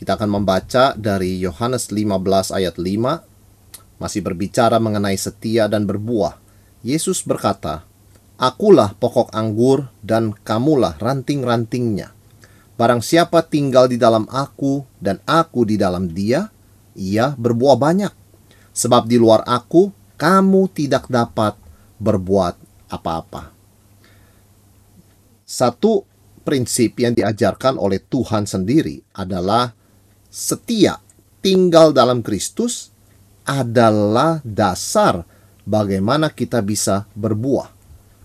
kita akan membaca dari Yohanes 15 ayat 5, masih berbicara mengenai setia dan berbuah. Yesus berkata, Akulah pokok anggur dan kamulah ranting-rantingnya. Barang siapa tinggal di dalam aku dan aku di dalam dia, ia berbuah banyak. Sebab di luar aku, kamu tidak dapat berbuat apa-apa. Satu prinsip yang diajarkan oleh Tuhan sendiri adalah setia tinggal dalam Kristus adalah dasar bagaimana kita bisa berbuah.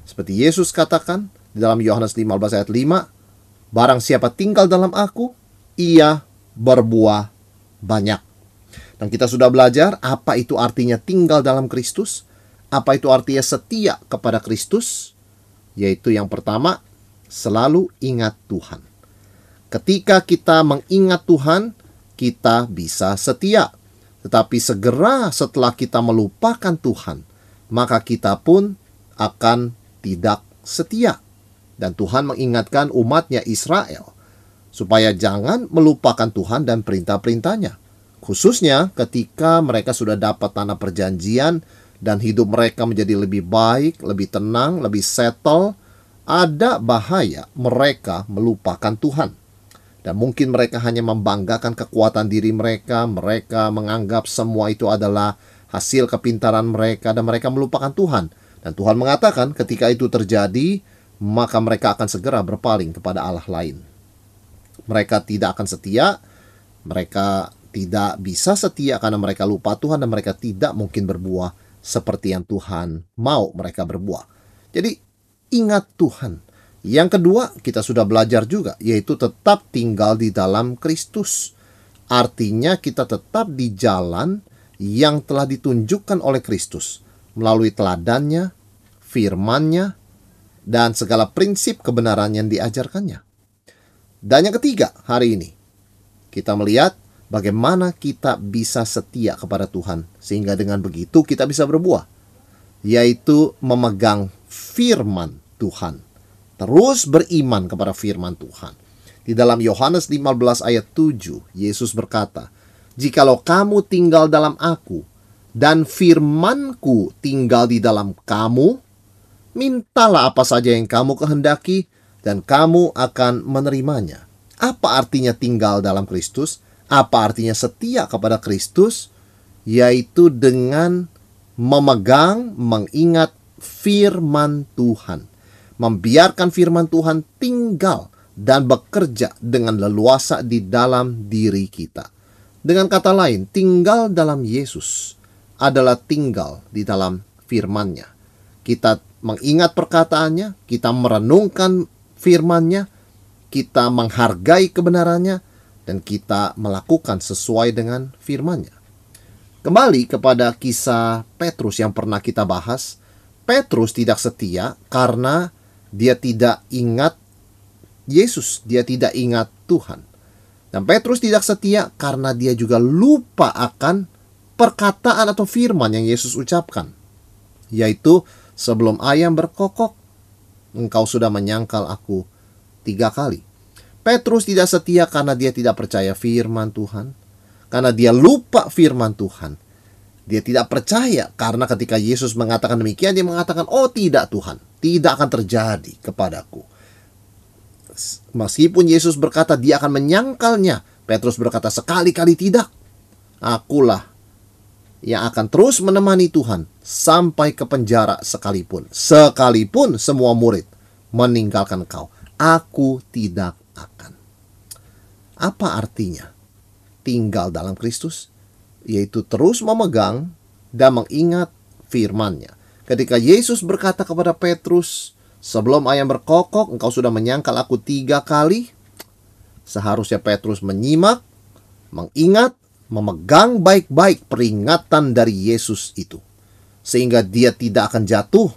Seperti Yesus katakan di dalam Yohanes 15 ayat 5, barang siapa tinggal dalam aku, ia berbuah banyak. Dan kita sudah belajar apa itu artinya tinggal dalam Kristus, apa itu artinya setia kepada Kristus, yaitu yang pertama, selalu ingat Tuhan. Ketika kita mengingat Tuhan, kita bisa setia. Tetapi segera setelah kita melupakan Tuhan, maka kita pun akan tidak setia. Dan Tuhan mengingatkan umatnya Israel supaya jangan melupakan Tuhan dan perintah-perintahnya. Khususnya ketika mereka sudah dapat tanah perjanjian dan hidup mereka menjadi lebih baik, lebih tenang, lebih settle, ada bahaya mereka melupakan Tuhan. Dan mungkin mereka hanya membanggakan kekuatan diri mereka, mereka menganggap semua itu adalah hasil kepintaran mereka dan mereka melupakan Tuhan. Dan Tuhan mengatakan ketika itu terjadi, maka mereka akan segera berpaling kepada Allah lain. Mereka tidak akan setia, mereka tidak bisa setia karena mereka lupa Tuhan dan mereka tidak mungkin berbuah seperti yang Tuhan mau mereka berbuah. Jadi ingat Tuhan yang kedua, kita sudah belajar juga, yaitu tetap tinggal di dalam Kristus. Artinya kita tetap di jalan yang telah ditunjukkan oleh Kristus melalui teladannya, firmannya, dan segala prinsip kebenaran yang diajarkannya. Dan yang ketiga, hari ini kita melihat bagaimana kita bisa setia kepada Tuhan sehingga dengan begitu kita bisa berbuah, yaitu memegang firman Tuhan terus beriman kepada firman Tuhan. Di dalam Yohanes 15 ayat 7, Yesus berkata, Jikalau kamu tinggal dalam aku, dan firmanku tinggal di dalam kamu, mintalah apa saja yang kamu kehendaki, dan kamu akan menerimanya. Apa artinya tinggal dalam Kristus? Apa artinya setia kepada Kristus? Yaitu dengan memegang, mengingat firman Tuhan membiarkan firman Tuhan tinggal dan bekerja dengan leluasa di dalam diri kita. Dengan kata lain, tinggal dalam Yesus adalah tinggal di dalam firman-Nya. Kita mengingat perkataannya, kita merenungkan firman-Nya, kita menghargai kebenarannya, dan kita melakukan sesuai dengan firman-Nya. Kembali kepada kisah Petrus yang pernah kita bahas, Petrus tidak setia karena dia tidak ingat Yesus, dia tidak ingat Tuhan. Dan Petrus tidak setia karena dia juga lupa akan perkataan atau firman yang Yesus ucapkan. Yaitu, sebelum ayam berkokok, engkau sudah menyangkal aku tiga kali. Petrus tidak setia karena dia tidak percaya firman Tuhan. Karena dia lupa firman Tuhan. Dia tidak percaya karena ketika Yesus mengatakan demikian dia mengatakan oh tidak Tuhan, tidak akan terjadi kepadaku. Meskipun Yesus berkata dia akan menyangkalnya, Petrus berkata sekali-kali tidak. Akulah yang akan terus menemani Tuhan sampai ke penjara sekalipun. Sekalipun semua murid meninggalkan kau, aku tidak akan. Apa artinya tinggal dalam Kristus? yaitu terus memegang dan mengingat firman-Nya. Ketika Yesus berkata kepada Petrus, sebelum ayam berkokok, engkau sudah menyangkal aku tiga kali. Seharusnya Petrus menyimak, mengingat, memegang baik-baik peringatan dari Yesus itu. Sehingga dia tidak akan jatuh,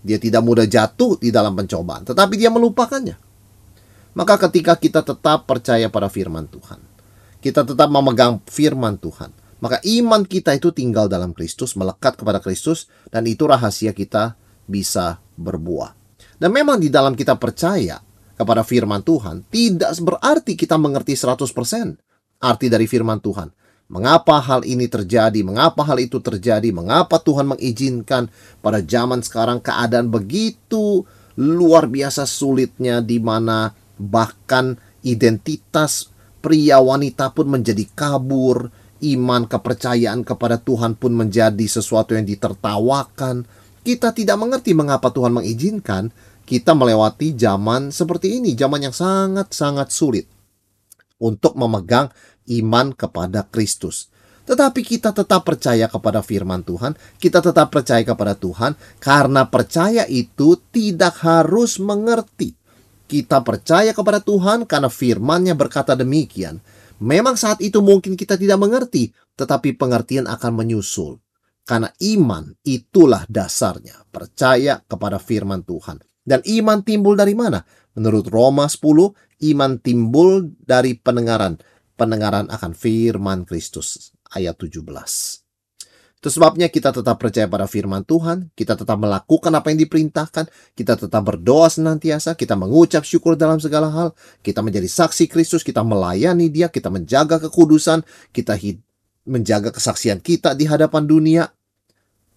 dia tidak mudah jatuh di dalam pencobaan, tetapi dia melupakannya. Maka ketika kita tetap percaya pada firman Tuhan, kita tetap memegang firman Tuhan, maka iman kita itu tinggal dalam Kristus, melekat kepada Kristus, dan itu rahasia kita bisa berbuah. Dan memang di dalam kita percaya kepada firman Tuhan, tidak berarti kita mengerti 100% arti dari firman Tuhan. Mengapa hal ini terjadi? Mengapa hal itu terjadi? Mengapa Tuhan mengizinkan pada zaman sekarang keadaan begitu luar biasa sulitnya di mana bahkan identitas pria wanita pun menjadi kabur, iman kepercayaan kepada Tuhan pun menjadi sesuatu yang ditertawakan. Kita tidak mengerti mengapa Tuhan mengizinkan kita melewati zaman seperti ini, zaman yang sangat-sangat sulit untuk memegang iman kepada Kristus. Tetapi kita tetap percaya kepada firman Tuhan, kita tetap percaya kepada Tuhan karena percaya itu tidak harus mengerti. Kita percaya kepada Tuhan karena firman-Nya berkata demikian. Memang saat itu mungkin kita tidak mengerti, tetapi pengertian akan menyusul. Karena iman itulah dasarnya, percaya kepada firman Tuhan. Dan iman timbul dari mana? Menurut Roma 10, iman timbul dari pendengaran. Pendengaran akan firman Kristus. Ayat 17. Sebabnya kita tetap percaya pada firman Tuhan, kita tetap melakukan apa yang diperintahkan, kita tetap berdoa senantiasa, kita mengucap syukur dalam segala hal, kita menjadi saksi Kristus, kita melayani dia, kita menjaga kekudusan, kita menjaga kesaksian kita di hadapan dunia.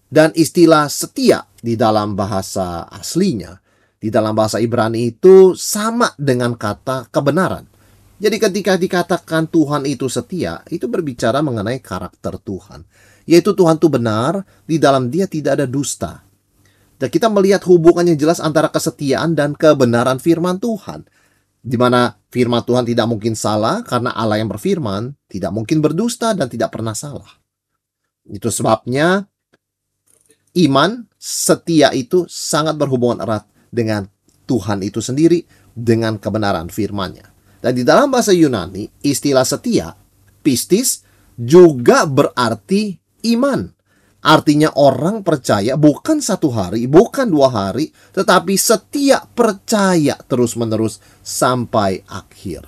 Dan istilah setia di dalam bahasa aslinya, di dalam bahasa Ibrani itu sama dengan kata kebenaran. Jadi ketika dikatakan Tuhan itu setia, itu berbicara mengenai karakter Tuhan yaitu Tuhan itu benar, di dalam dia tidak ada dusta. Dan kita melihat hubungannya jelas antara kesetiaan dan kebenaran firman Tuhan. Di mana firman Tuhan tidak mungkin salah karena Allah yang berfirman tidak mungkin berdusta dan tidak pernah salah. Itu sebabnya iman setia itu sangat berhubungan erat dengan Tuhan itu sendiri dengan kebenaran firman-Nya. Dan di dalam bahasa Yunani, istilah setia, pistis, juga berarti iman. Artinya orang percaya bukan satu hari, bukan dua hari, tetapi setia percaya terus-menerus sampai akhir.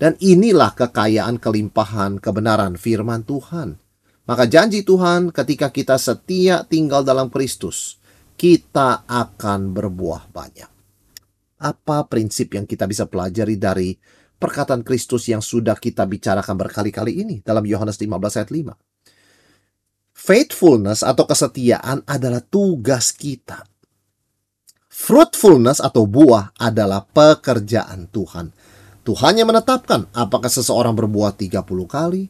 Dan inilah kekayaan kelimpahan kebenaran firman Tuhan. Maka janji Tuhan ketika kita setia tinggal dalam Kristus, kita akan berbuah banyak. Apa prinsip yang kita bisa pelajari dari perkataan Kristus yang sudah kita bicarakan berkali-kali ini dalam Yohanes 15 ayat 5? Faithfulness atau kesetiaan adalah tugas kita. Fruitfulness atau buah adalah pekerjaan Tuhan. Tuhan yang menetapkan apakah seseorang berbuah 30 kali,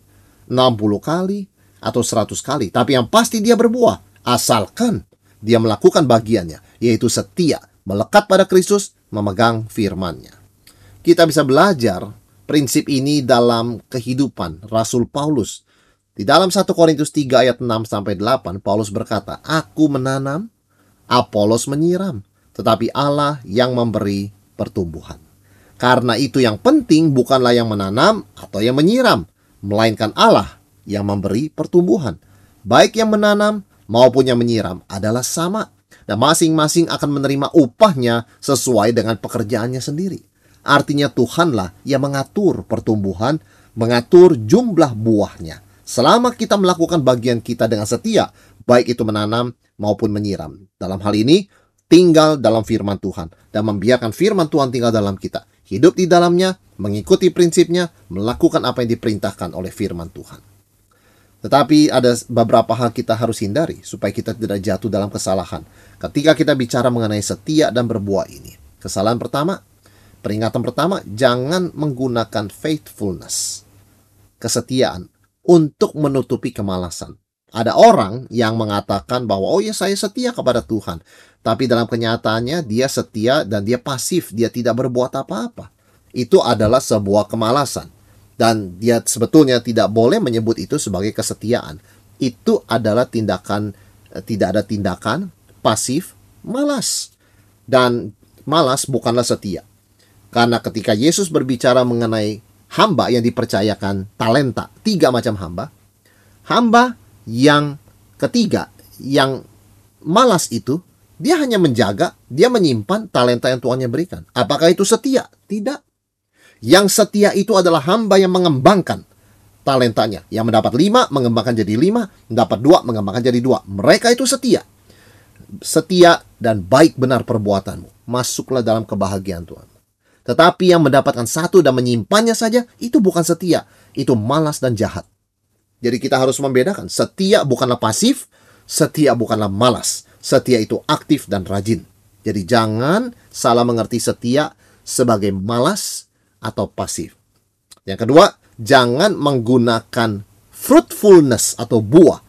60 kali, atau 100 kali. Tapi yang pasti dia berbuah, asalkan dia melakukan bagiannya, yaitu setia, melekat pada Kristus, memegang firman-Nya. Kita bisa belajar prinsip ini dalam kehidupan Rasul Paulus di dalam 1 Korintus 3 ayat 6 sampai 8 Paulus berkata, "Aku menanam, Apolos menyiram, tetapi Allah yang memberi pertumbuhan." Karena itu yang penting bukanlah yang menanam atau yang menyiram, melainkan Allah yang memberi pertumbuhan. Baik yang menanam maupun yang menyiram adalah sama dan masing-masing akan menerima upahnya sesuai dengan pekerjaannya sendiri. Artinya Tuhanlah yang mengatur pertumbuhan, mengatur jumlah buahnya. Selama kita melakukan bagian kita dengan setia, baik itu menanam maupun menyiram. Dalam hal ini, tinggal dalam firman Tuhan dan membiarkan firman Tuhan tinggal dalam kita. Hidup di dalamnya, mengikuti prinsipnya, melakukan apa yang diperintahkan oleh firman Tuhan. Tetapi ada beberapa hal kita harus hindari supaya kita tidak jatuh dalam kesalahan. Ketika kita bicara mengenai setia dan berbuah ini. Kesalahan pertama, peringatan pertama, jangan menggunakan faithfulness, kesetiaan untuk menutupi kemalasan. Ada orang yang mengatakan bahwa oh ya saya setia kepada Tuhan, tapi dalam kenyataannya dia setia dan dia pasif, dia tidak berbuat apa-apa. Itu adalah sebuah kemalasan dan dia sebetulnya tidak boleh menyebut itu sebagai kesetiaan. Itu adalah tindakan eh, tidak ada tindakan pasif, malas. Dan malas bukanlah setia. Karena ketika Yesus berbicara mengenai hamba yang dipercayakan talenta, tiga macam hamba. Hamba yang ketiga, yang malas itu, dia hanya menjaga, dia menyimpan talenta yang tuannya berikan. Apakah itu setia? Tidak. Yang setia itu adalah hamba yang mengembangkan talentanya. Yang mendapat lima, mengembangkan jadi lima. Mendapat dua, mengembangkan jadi dua. Mereka itu setia. Setia dan baik benar perbuatanmu. Masuklah dalam kebahagiaan Tuhan. Tetapi yang mendapatkan satu dan menyimpannya saja, itu bukan setia. Itu malas dan jahat. Jadi kita harus membedakan. Setia bukanlah pasif, setia bukanlah malas. Setia itu aktif dan rajin. Jadi jangan salah mengerti setia sebagai malas atau pasif. Yang kedua, jangan menggunakan fruitfulness atau buah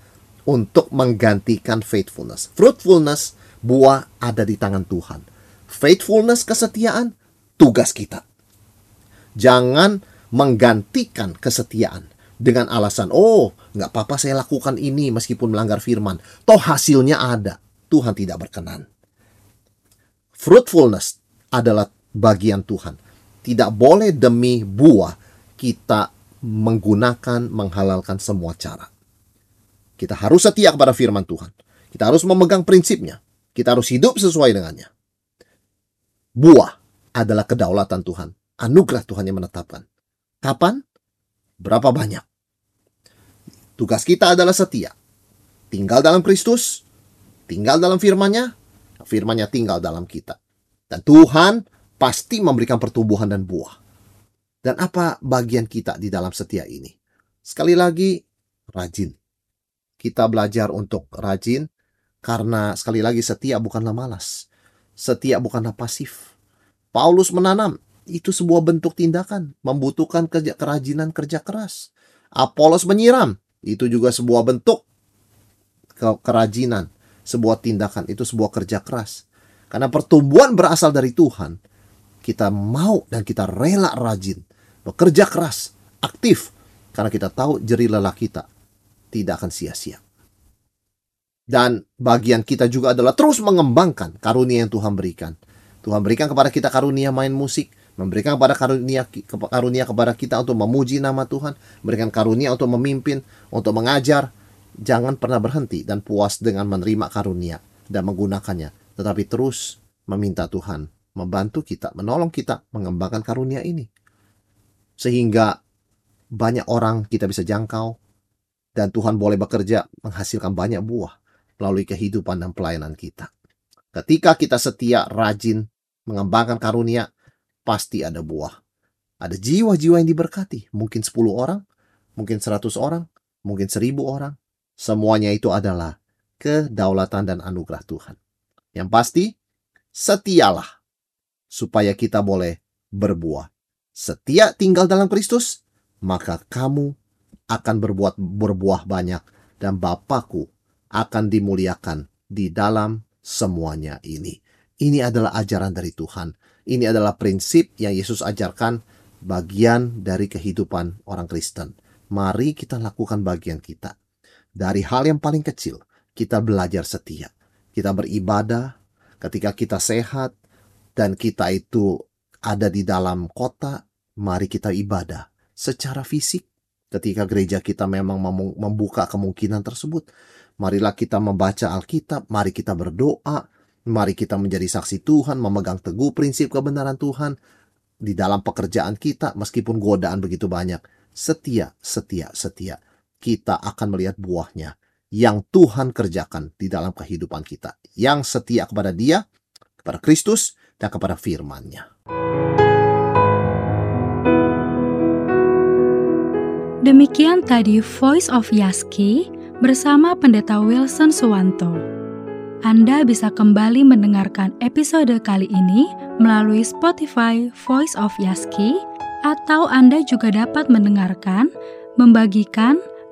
untuk menggantikan faithfulness. Fruitfulness, buah ada di tangan Tuhan. Faithfulness, kesetiaan, tugas kita. Jangan menggantikan kesetiaan dengan alasan, oh nggak apa-apa saya lakukan ini meskipun melanggar firman. Toh hasilnya ada. Tuhan tidak berkenan. Fruitfulness adalah bagian Tuhan. Tidak boleh demi buah kita menggunakan, menghalalkan semua cara. Kita harus setia kepada firman Tuhan. Kita harus memegang prinsipnya. Kita harus hidup sesuai dengannya. Buah adalah kedaulatan Tuhan. Anugerah Tuhan yang menetapkan. Kapan? Berapa banyak? Tugas kita adalah setia. Tinggal dalam Kristus, tinggal dalam firman-Nya, firman-Nya tinggal dalam kita. Dan Tuhan pasti memberikan pertumbuhan dan buah. Dan apa bagian kita di dalam setia ini? Sekali lagi, rajin. Kita belajar untuk rajin karena sekali lagi setia bukanlah malas. Setia bukanlah pasif. Paulus menanam, itu sebuah bentuk tindakan, membutuhkan kerja kerajinan kerja keras. Apolos menyiram, itu juga sebuah bentuk kerajinan, sebuah tindakan, itu sebuah kerja keras. Karena pertumbuhan berasal dari Tuhan, kita mau dan kita rela rajin bekerja keras, aktif, karena kita tahu jeri lelah kita tidak akan sia-sia. Dan bagian kita juga adalah terus mengembangkan karunia yang Tuhan berikan. Tuhan berikan kepada kita karunia main musik, memberikan kepada karunia karunia kepada kita untuk memuji nama Tuhan, memberikan karunia untuk memimpin, untuk mengajar. Jangan pernah berhenti dan puas dengan menerima karunia dan menggunakannya, tetapi terus meminta Tuhan membantu kita, menolong kita mengembangkan karunia ini sehingga banyak orang kita bisa jangkau dan Tuhan boleh bekerja menghasilkan banyak buah melalui kehidupan dan pelayanan kita. Ketika kita setia, rajin, mengembangkan karunia, pasti ada buah. Ada jiwa-jiwa yang diberkati, mungkin 10 orang, mungkin 100 orang, mungkin 1000 orang. Semuanya itu adalah kedaulatan dan anugerah Tuhan. Yang pasti, setialah supaya kita boleh berbuah setia tinggal dalam Kristus, maka kamu akan berbuat berbuah banyak dan Bapakku akan dimuliakan di dalam semuanya ini. Ini adalah ajaran dari Tuhan. Ini adalah prinsip yang Yesus ajarkan bagian dari kehidupan orang Kristen. Mari kita lakukan bagian kita. Dari hal yang paling kecil, kita belajar setia. Kita beribadah ketika kita sehat dan kita itu ada di dalam kota, mari kita ibadah secara fisik ketika gereja kita memang membuka kemungkinan tersebut. Marilah kita membaca Alkitab, mari kita berdoa, mari kita menjadi saksi Tuhan, memegang teguh prinsip kebenaran Tuhan di dalam pekerjaan kita meskipun godaan begitu banyak. Setia, setia, setia. Kita akan melihat buahnya yang Tuhan kerjakan di dalam kehidupan kita. Yang setia kepada dia, kepada Kristus, dan kepada firman-Nya. Demikian tadi Voice of Yaski bersama Pendeta Wilson Suwanto. Anda bisa kembali mendengarkan episode kali ini melalui Spotify Voice of Yaski atau Anda juga dapat mendengarkan, membagikan,